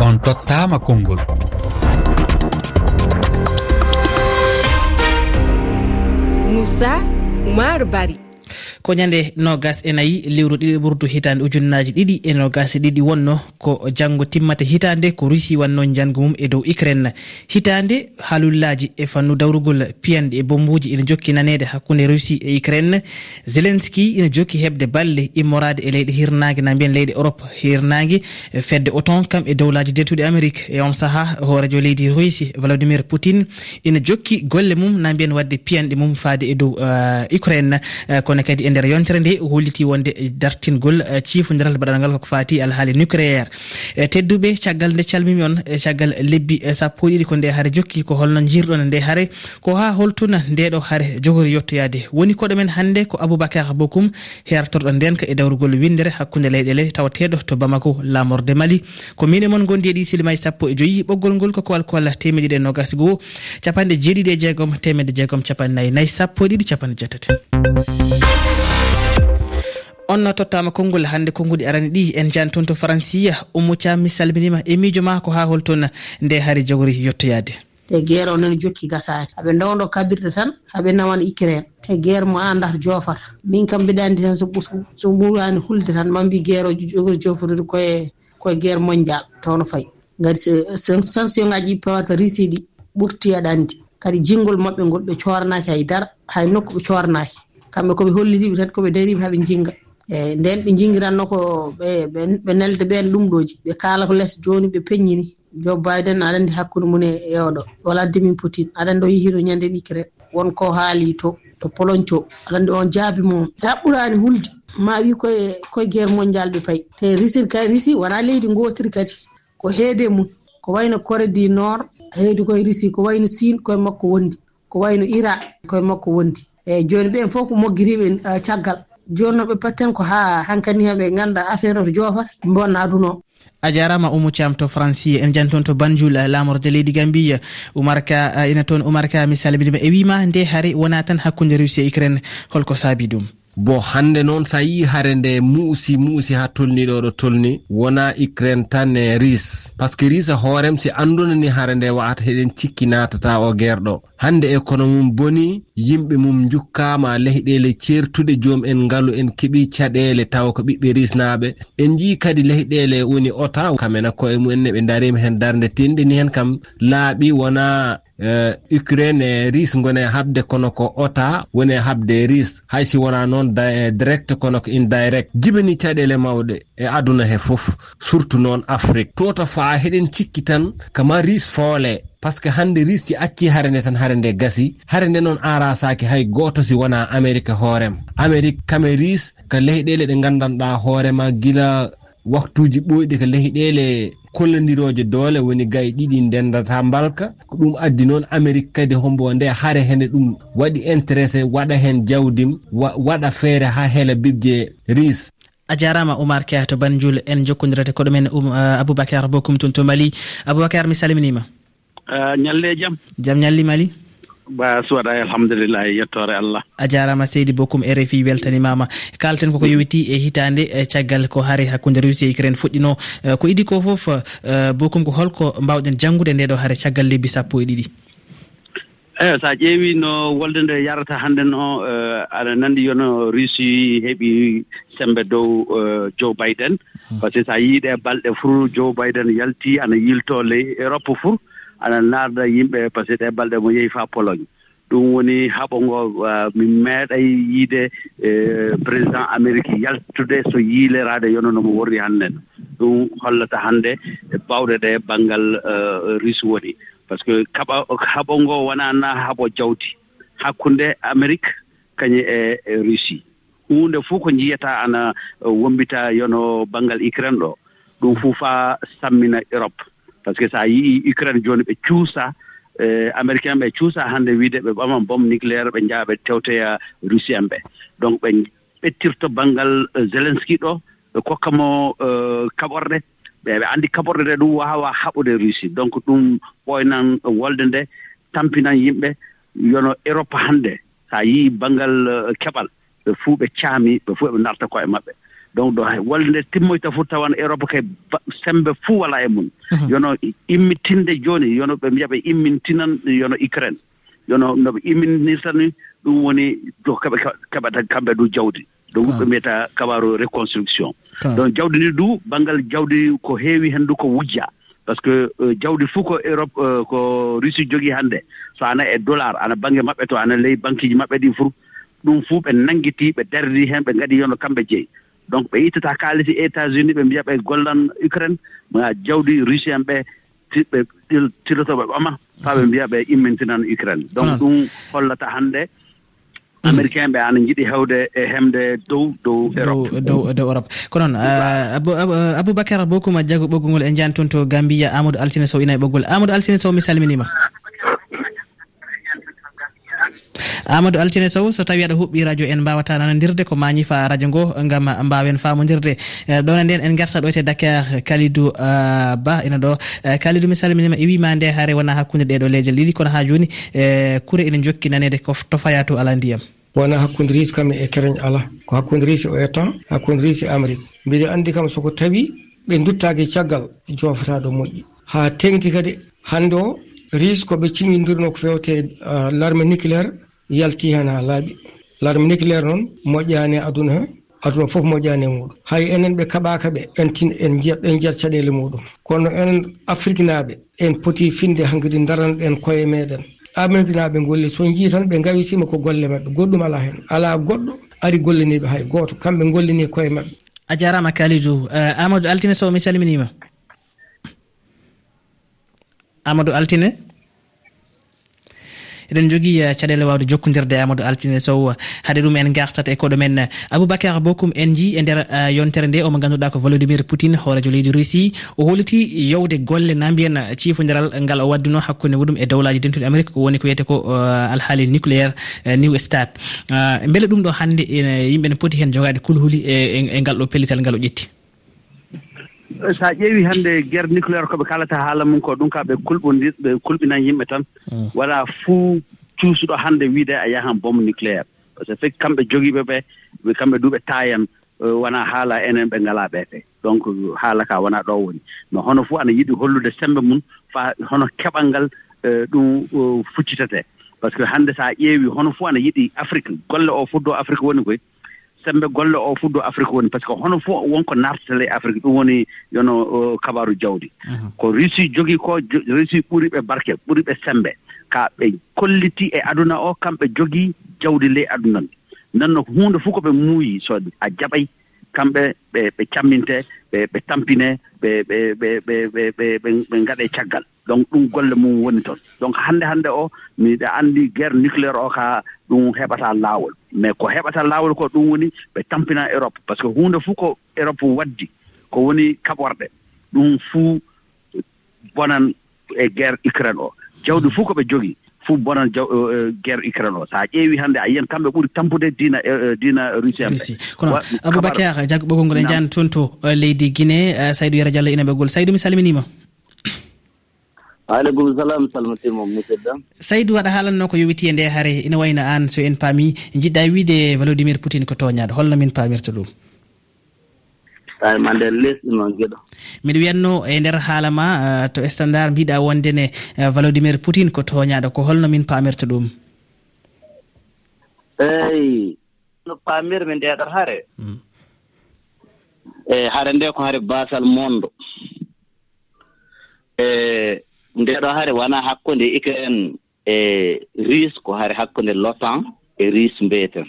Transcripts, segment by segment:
on tottama konngol moussa oumar bari ko ñande nogas e nayyi lewru ɗiɗi ɓurdu hitande ujunnaji ɗiɗi e nogas e ɗiɗi wonno ko janggo timmata hitande ko russi wanno jango mum e dow ukraine. Hitande haalullaji e fannu dawrugol piyanɗe e bombuji ina jokki nanede hakkude russi e ukraine. Zelenski ina jokki heɓde balle immorade e leyɗe hirnage na mbiyen leyɗe europe hirnage fedde oton kam e dowlaji dettuɗe amérique. E on saaha hoorejo leydi russi vladimir poutine ina jokki golle mum na mbiyen wadde piyanɗe mum faade e dow euh, ukraine. Euh, kono kadi e nder yontere nde holliti wonde dartingol e, ciifodiral baɗal ngal koko fati alhaali nucléaire e, tedduɓe caggal nde calmimi on e, caggal lebbi sappo ɗiɗi ko nde haare jokki ko holno jirɗon nde haare ko ha holtuna ndeɗo haare jogori yettoyade woni koɗo men hannde ko aboubacar bokum hertorɗo ndenka e dawrugol windere hakkude leyɗele tawateɗo to bamako lamorde mali. Ko mine moon gondi e ɗi silimaji sappo e joyyi ɓoggol ngol koko alkool temeɗiɗi e nogas goho capanɗe jeeɗiɗi e jeegom temedde jeegom capannayyi nayyi sappo e ɗiɗi capanɗe jeetati. on no tottama konngol hannde konnguɗi arani ɗi. En jani toon to francia ummo cam mi salminima e miijo ma ko ha hol toon nde haari jogori yettoyade te guerre o nene jokki gasani haɓe dawdo kabirɗe tan haɓe nawan ikirene te guerre mo andata joofata. Min kam mbiɗa andi tan so so ɓurani hulde tan mambi guerre o jogori jofotude koye koye guerre mondial tawno fayi gadi sanction ngaji pawata risi ɗi ɓurti aɗandi kadi jingol maɓɓe ngol ɓe coranaki haydara hay nokku ɓe coranaki kamɓe koɓe hollitiɓe tan koɓe dariɓe haɓe jinga eeyi nden ɓe jingiranno ko ɓe nelde ɓen ɗumɗoji ɓe kaala ko less joni ɓe peññini jo biden aɗa andi hakkude mum e ewɗo wala demin poutine aɗa andi o yihino ñande ɗikret wonko haali to to polonco. Aɗa andi on jaabi mum sa ɓuraani hulde ma wi koye koye guerre mondial ɓe payi te risir kadi risi wona leydi gotiri kadi. Ko heede mum ko wayno coré du nord heedi koye risi ko wayno sine koye makko wondi. Ko wayno ira koye makko wondi. Eh, Eyyi joni ɓen fof ko moggiriɓe eh, caggal. joni noon ɓe patten ko haa hankani hen ɓe ngannda affaire o to joofata bonna aduna o. A jarama oumou thiam to franci en jani toon to banjoul eh, lamorde leydi gambi oumar ka eh, ina toon oumar ka mi salminima e wima nde haari wona tan hakkude russie e ucraine holko saabi ɗum. bon hande noon sa yi hare nde muusi muusi ha tolniɗo ɗo tolni wona ukraine tan e ris. Par ce que ris hoorem si andunani hare nde wa'ata heɗen cikki natata o guerɗo hande e kono mum boni yimɓe mum jukkama leyɗele certude joom en ngalu en keeɓi caɗele taw ko ɓiɓɓe risnaɓe en jii kadi leyɗele woni ota kamena koye mumen ɓe darima hen darde tenɗini hen kam laaɓi wona Eh, ukraine e ris gone habde kono ko ota woni habde ris haysi wona noon eh, direct kono ko indirect. Jibini caɗele mawɗe e aduna he fof surtout noon afrique. Toto fa heɗen cikki tan kama ris foole. Par ce que hannde ris si acci hare nde tan hare nde gasi hare nde noon arasaki hay goto si wona amérique hoorema. Amérique kame ris ko leyɗele ɗe gandanɗa hoorema gila waktuji ɓoyɗi ko lehiɗele kollodiroje doole woni gay ɗiɗi ndendata mbalka. Ko ɗum addi noon amérique kadi hombo nde haare hene ɗum waɗi intéressé waɗa hen jawdim waɗa feere ha heela bibje ris a jarama oumar kea to banjul en jokkodirata koɗo men um, uh, aboubacar bokum toon to mali aboubacar mi salminima. Uh, ñalle jaam jaam ñalli mali ɓa suwaɗa alhamdulillah e yettore allah. A jarama seydi bokum rfi weltanimama. Kalten koko yowiti e hitande e caggal ko haare hakkude russie e ukraine fuɗɗino. Eh, ko idi ko foof eh, bokum ko holko mbawɗen janggude nde ɗo haare caggal lebbi sappo e ɗiɗi. Eyi sa ƴeewi no wolde nde yarata hannde no aɗa nanndi yono russie heɓi sembe dow joe biden. Hmm. Par ce que so yiiɗe balɗe fur joe biden yalti ana yilto ley europe fur ana naarda yimɓe par ce que ɗe balɗe mo yehi faa pologne. Ɗum woni haɓo ngo mi meeɗay yiide e, président amérique yaltude so yiileraade yono no mo worri hannen ɗum hollata hannde e baawɗe ɗe banngal russe woni. Par ce que kaɓa haɓo ngo wonana haɓo jawdi. Hakkunde amérique kañum e, e russie. Huunde fof ko njiyata ana wombita yono banngal ukraine ɗo. Ɗum fof faa sammina europe. par ce que so a yii ukraine jooni ɓe cuusa eh, cuusaa américain ɓe cuusa hannde wiide ɓe ɓaman bom nucléaire ɓe njaha ɓe tewtoya russie en ɓe. Donc ɓe ɓettirto banngal eh, zelenski ɗo ɓe kokka mo eh, kaɓorɗe. Ɓe ɓe anndi kaɓorɗe ɗe ɗum waawa haɓude russie. Donc ɗum ɓoynan wolde nde tampinan yimɓe yono europe hannde. So a yii banngal keɓal. Ɓe fuu ɓe caami ɓe fuu ɓe narta koye maɓɓe. donc ɗo hay walde timmoyta fof tawan europe kay sembe fuu walaa e mum mhm. yono immitinde jooni yono ɓe mbiya ɓe immintinan yono ukraine. Yono no ɓe imminirtani ɗum woni kaɓe keɓata kamɓe du jawdi. Donc ɓe mbiyata kabaru reconstruction. Donc jawdi ndi du banngal jawdi ko heewi henndu ko wujja. Par ce que e, jawdi fof ko europe e, ko russie jogii hannde so ana e dollar ana baŋnge maɓɓe to ana ley banque ji maɓɓe ɗi fof ɗum fof ɓe nanngiti ɓe dardi heen ɓe ngaɗi yono kamɓe jeyi. donc ɓe ittata kaalisi états unis ɓe mbiya ɓe gollan ukraine ma jawdi russie en ɓe ɓe tilotoɓe ɓama faa ɓe mbiya ɓe immintinan ukraine. Donc ah. ɗum hollata hannde. Américain ɓe ana jiɗi hewde e hemde dow dow dow dow europe. Ko noon euh, euh, aboubacar bokouma jago ɓoggol ngol e jan toon to gambia amadou altine sow ina e ɓoggol. Amadou altine sow mi salminima. amadou altine sow so tawi aɗa huɓɓi radio en mbawata nanodirde ko ma ñifa radio ngo gam mbawen famodirde eh, ɗon nden en garta ɗo e te dakar kalidou eh, ba ina ɗo. Eh, kalidou mi salminima e wima nde haare wona hakkude ɗeɗo leyjel ɗiɗi. Kono ha joni e kuure ene jokki nanede ko to faya to ala ndiyam. Wona hakkude riisi kam e kereñ ala. Ko hakkude riisi o etan hakkude riisi e amérique. Mbiɗe andi kam soko tawi ɓe duttaki caggal jofata ɗo moƴƴi. Ha tengti kadi hande o riisi koɓe ciñodirno ko fewte l'arme nucléaire yalti hen ha laaɓi. Larme nucléaire noon moƴƴaani aduna he aduna foof moƴƴani e muɗum. Hay enen ɓe kaɓaka ɓe en tin en jiyat en jiyat caɗele muɗum. Kono enen afrique naɓe en poti finde hankkadi daranɗen koye meɗen. Amérique naɓe golli so jii tan ɓe gawisima ko golle mabɓe goɗɗum ala hen. Ala goɗɗo ari golliniiɓe hay goto kamɓe gollini koye mabɓe a jarama kalidou uh, amadou altine sow mi salminima? Amadou altine? eɗen jogui eh, caɗele wawde jokkodirde amadou altine sow. Haade ɗum en gartat e koɗo men. Aboubacar bokum en ji e nder eh, yontere nde. Omo ganduɗa ko volodimir poutine hoorejo leydi russie. O holliti yowde golle na mbiyen ciifodiral ngal o wadduno hakkude muɗum e dowlaji dentuɗi amérique ko woni ko wiyete ko eh, alhaali nucléaire new stat beele ɗum ɗo hannde yimɓe ne poti hen jogade kulhuli e, e ngal ɗo pellital ngal o ƴetti. so a ƴeewii hannde guerre nucléaire ko ɓe kalata haala mum ko ɗum ka ɓe kulɓondir ɓe kulɓinan yimɓe tan. Mm. Waɗa fuu cuusuɗo hannde wiide a yahan bom nucléaire. Par ce que fekk kamɓe jogiiɓe ɓe kamɓe duuɓe taayan e, wonaa haala enen ɓe ngalaa ɓee ɓe donc haala kaa wonaa ɗo woni. Mais hono fof ana yiɗi hollude sembe mum faa hono keɓal ngal e, ɗum e, fuccitatee. Par ce que hannde so a ƴeewii hono fof ana yiɗi afrique golle oo fof afrique woni koye sembe golle o fuddo afrique woni par ce que hono fof wonko nartata e afrique ɗum woni yono kabaru jawdi. Mhm. Ko russie jogii ko russie ɓuri ɓe barke ɓuri ɓe sembe ka ɓe kolliti e aduna o kamɓe jogii jawdi ley aduna ndi nden no huunde fof ko ɓe muuyi so a jaɓay kamɓe ɓe ɓe camminte ɓe ɓe tampine ɓe ɓe ɓe ɓe ɓe ɓe ngaɗe caggal. donc ɗum golle mum woni toon donc hannde hannde o miɗa anndi guerre nucléaire o ka ɗum heɓata laawol. Mais ko heɓata laawol ko ɗum woni ɓe tampina europe. Par ce que huunde fof ko europe waddi ko woni kaɓorɗe ɗum fuu bonan e guerre ukraine o. Jawdi fof ko ɓe jogii fuu bonan jaw eh, eh, guerre ukraine o. So a ƴeewi hannde a yiyan kamɓe ɓuri tampude diina eh, diina russie amɓe kono aboubacar jaggo ɓoggol ngol e jani toon to leydi guinée saydou yara diallo ina ɓoggol saydou mi salminima. aleykum salam salmitimom musidɗo saydou waɗa haalanno ko yowiti e nde haare ina wayno an so en paami jiɗɗa wiide valodimir poutine ko toñaɗo holno min paamirta ɗum. Tawi ma nder lesɗi noon geɗo. Miɗa wiyatno e nder haala ma uh, to standard mbiɗa wondene uh, valodimir poutine ko toñaɗo ko holno min paamirta ɗum. Eyi no paamirmi ndeɗo hare eyi hare hmm. nde ko hare basal mondo. E ndeɗo hare wona hakkunde ika en e ris ko hare hakkunde lotan e ris mbiyeten.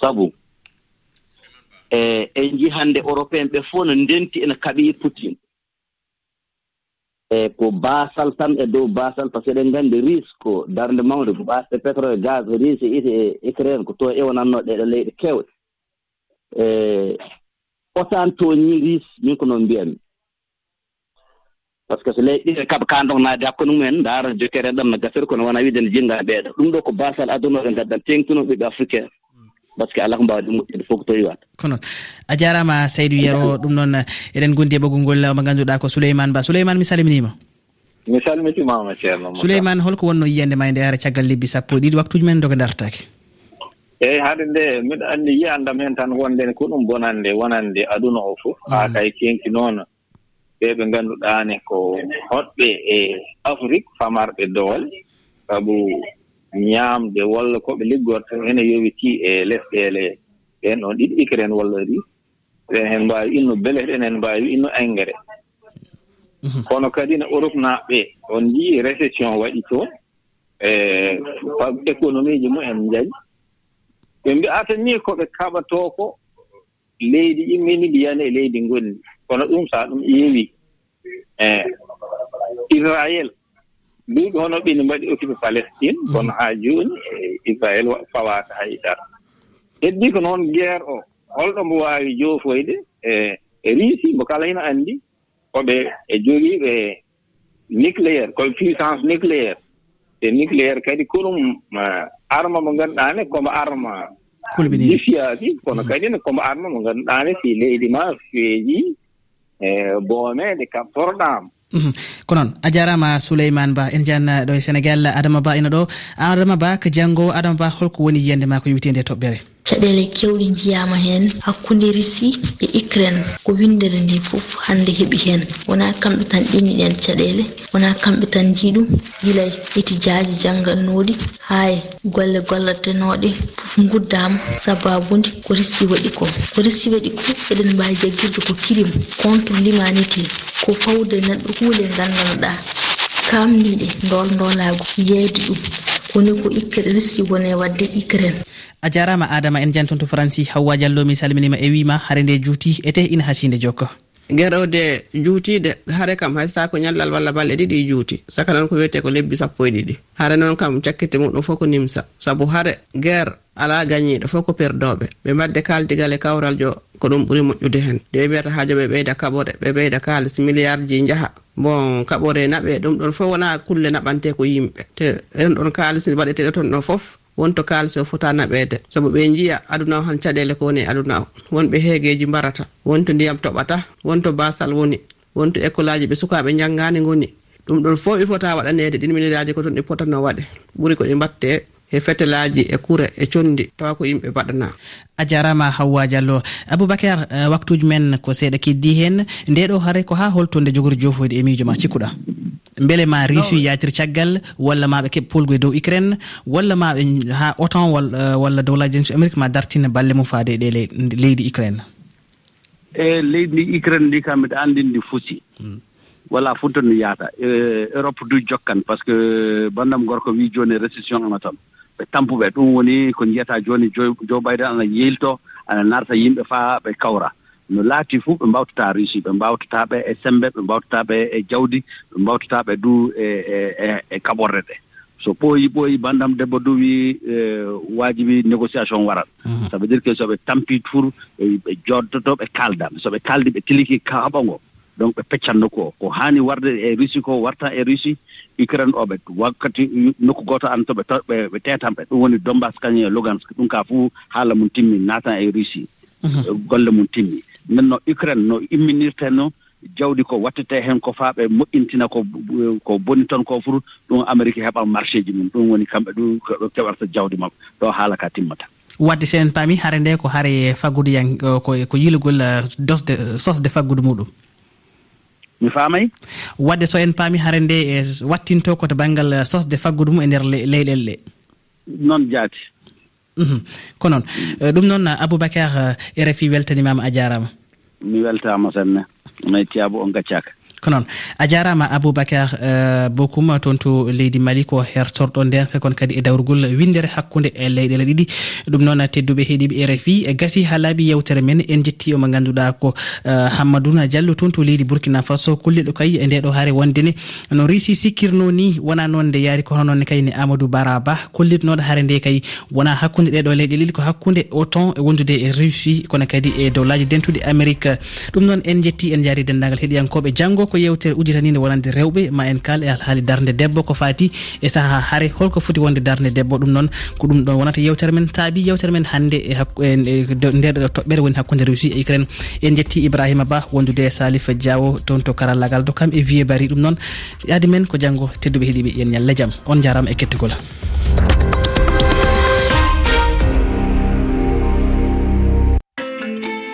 Sabu e en nji hannde européen ɓe fof no ndenti ene kaɓii poutine e ko basal tan e dow basal par ce que eɗen nganndi ris ko darnde mawde ko ɓaasɗe pétrole gaz ris e ite e ucraine ko to ewnatnoo ɗeɗo leyɗe keewɗe. E otan toñii ris min ko noon mbiyatmi par ce que so leyɗi ɗiɗe kaɓa kan ɗon naade hakkude mumen daara jokere ɗam no gasere kono wona wiide ne jinngaa e ɓeeɗo. Ɗum ɗo ko basal aduna ngaddan tengtuno ɓiɓɓe africain par ce que ala ko mbawde moƴƴude fof ko to yiwata ko noon a jarama saydou yero ɗum noon eɗen gondi e ɓoggol ngol mo ganduɗa ko souleymane ba. Souleymane mi salminima. Mi salmitimama ceerno souleymane holko wonno yiyande ma e nde ara caggal lebbi sappo e ɗiɗi waktuji men doga dartake eeyi hade nde miɗo anndi yiyandam heen tan wonde ko ɗum bonande wonande aduna o fof. Mm. Haa kay kenki noon ɓe ɓe ngannduɗaane ko hoɗɓe e afrique famarɓe doole. Sabu ñaamde walla ko ɓe liggorto ene yowitii e lesɗeele ɓeen ɗon ɗiɗi ikren walla ri ɓen heen mbaawi inno bele eɗen heen mbaawi inno engrais. Mhm. Kono kadi no europe naaɓe on njii récession waɗi toon e économie ji mumen njaji ɓe mbi'ata ni ko ɓe kaɓatoo ko leydi immini ndiyani e leydi ngonni kono ɗum so ɗum ƴeewi e israel. Duuɓi hono ɓini mbaɗi occupé palestine mm. kono haa jooni e israel fawaaka haydara heddii ko noon guerre o holɗo mbo waawi joofoyde e e riisi mbo kala hino anndi koɓe e jogiiɓe nucléaire koɓe puissance nucléaire. E nucléaire kadi ko ɗum arma mo ngannduɗaa ne komo arma kulmini kono mm. kadi ne komo arno mo ngannduɗaa ne si leydi ma feeji e boomeede kaɓtorɗaama mhm. ko noon a jarama souleymane ba en janna ɗo e sénégal. Adama ba ina ɗo. Adama ba ko janngo. Adama ba holko woni yiyande ma ko yewiti nde e toɓɓere. caɗele kewɗi jiyama hen hakkude risi e ukraine ko windere nde fof hande heeɓi hen. Wona kamɓe tan ƴenni ɗen caɗeele wona kamɓe tan jiiɗum gila itijaji janngannoɗi haa golle gollatenoɗe fof guddama sababude ko risi waɗi ko. Ko risi waɗi ko eɗen mbawi jaggirde ko kirim contre l'humanité. Ko fawde neɗɗo huule gandanoɗa kamniɗe ndol ndolago yeeyde ɗum. Woni ko ikka risi woni wadde ukraine a jarama adama en janton to franci hawwa diallo mi salminima e wima haare nde juuti ete ina hasinde jokka gueɗowde juutide haare kam haysa ko ñallal walla balɗe ɗiɗi juuti saka noon ko wiyete ko lebbi sappo e ɗiɗi. Haare noon kam cakkite muɗum fof ko nimsa. Saabu haare guerre ala gañiɗo fof ko perdoɓe. Ɓe mbadde kaldigal e kawral jo ko ɗum ɓuuri moƴƴude hen. De mbiyata haajo ɓe ɓeyda kaɓore ɓe ɓeyda kalis milliard ji jaaha bon kaɓore naɓe ɗum ɗon fof wona kulle naɓante ko yimɓe. Te en ɗon kalis waɗeteɗo toon ɗon fof. wonto kaalis o fota naɓeede sabu ɓe jiya aduna o han caɗele ko woni e aduna o. Wonɓe heegeeji mbarata. Wonto ndiyam toɓata wonto basal woni wonto école aji ɓe sukaɓe janggani goni ɗum ɗon fof i fota waɗanede ɗin miniraaji ko toon ɗi potano waɗe. Ɓuuri ko ɗi mbatte e fetelaji e kura e condi. Tawa ko yimɓe mbaɗana a jarama hawwa diallo. Aboubacar eh, waktuji men ko seeɗa keddi hen. Nde ɗo haare ko ha holtonde jogori jofoyde e miijo ma cikkuɗa. Beele ma réussi yatir caggal walla maɓe keɓ polgo e dow ucraine walla maɓe ha otan eh, walla dowlaji jenis amérique ma dartina balle mum faade ɗe leydi ucraine e leydi ndi ucraine ndi kam mbiɗa anndi ndi fusi. Hmm. Wala funta no yaata e europe du jokkan par ce que bandam gorko wi jooni récession ana tan. ɓe tampuɓe. Ɗum woni ko jiyata jooni jo bayden ana yeyltoo ana narta yimɓe faa ɓe kawra. No laati fuu ɓe mbawtata russi ɓe mbawtataɓe e sembe ɓe mbawtataɓe e jawdi ɓe mbawtataɓe du e, e, e, e kaɓorɗe ɗe. So ɓooyi ɓooyi bandam debbo du wi waajibi négociation warat mm. ça veut dire que so ɓe tampi tour ɓe joddoto ɓe kaalda so ɓe kaaldi ɓe tiliki kaɓa ngoo donc ɓe peccat nokku o ko haani warde e russie ko warta e russie ukraine oɓe wakkati nokku gooto an to ɓe ɓe teetanɓe ɗum woni dombas kañum e lugansk. Ɗum ka fof haala mum timmi naatan e russie. Mhm. Eh, golle mum timmi. Nden no ukraine no imminirtenno jawdi ko wattete heen ko faa ɓe moƴƴintina ko ko boni toon ko furu ɗum amérique heɓat marché ji mum ɗum woni kamɓe ɗum keɓata jawdi maɓɓe. Ɗo haala ka timmata. Wadde so paami hare nde ko hare faggudu yan ko ko yiligol eh, dosde sosde faggudu muɗum. mi faamay? Wadde so en paami hare nde e wattinto koto banggal eh, sosde faggudu mum e nder leyɗel ɗe noon jaati. Mhm, ko noon eh, ɗum noon aboubacar e rfi weltanimama a jarama. Mi weltama sanne. Mi yettiyabo on gaccaka ko noon a jarama aboubacar uh, bokum toon to leydi mali ko hertorɗo nden kono kadi e dawrugol windere hakkude e leyɗele ɗiɗi. Ɗum noon tedduɓe heeɗiɓe rfi gasi ha laaɓi yewtere men en jetti omo ganduɗa ko uh, hammadouna diallo toon to leydi bourkina faso. Kulliɗo kay e ndeɗo haare wondene. No risi sikkirno ni wona noon nde yaari ko hononne kayne amadou baraba kollitnoɗo haare nde kay wona hakkude ɗeɗo e leyɗe ɗiɗi ko hakkude oton e wondude e russie kono kadi e dowlaji dentude amérique. Ɗum noon en jetti en jaari dendagal heeɗiyankoɓe janggo ko yewtere uditanide wonande rewɓe ma en kal e alhaali darde debbo ko fati e saaha haare holko foti wonde darde debbo ɗum noon ko ɗum ɗon wonata yewtere men. Saabi yewtere men hannde e, e nder e toɓɓere woni hakkude russie e ukraine. En jetti ibrahima ba wondude e salifa diawo toon to karallagal do kam e wiye bari ɗum noon. Yaadi men ko janggo tedduɓe heeɗiɓe yen ñalle jaam on jarama e kettugol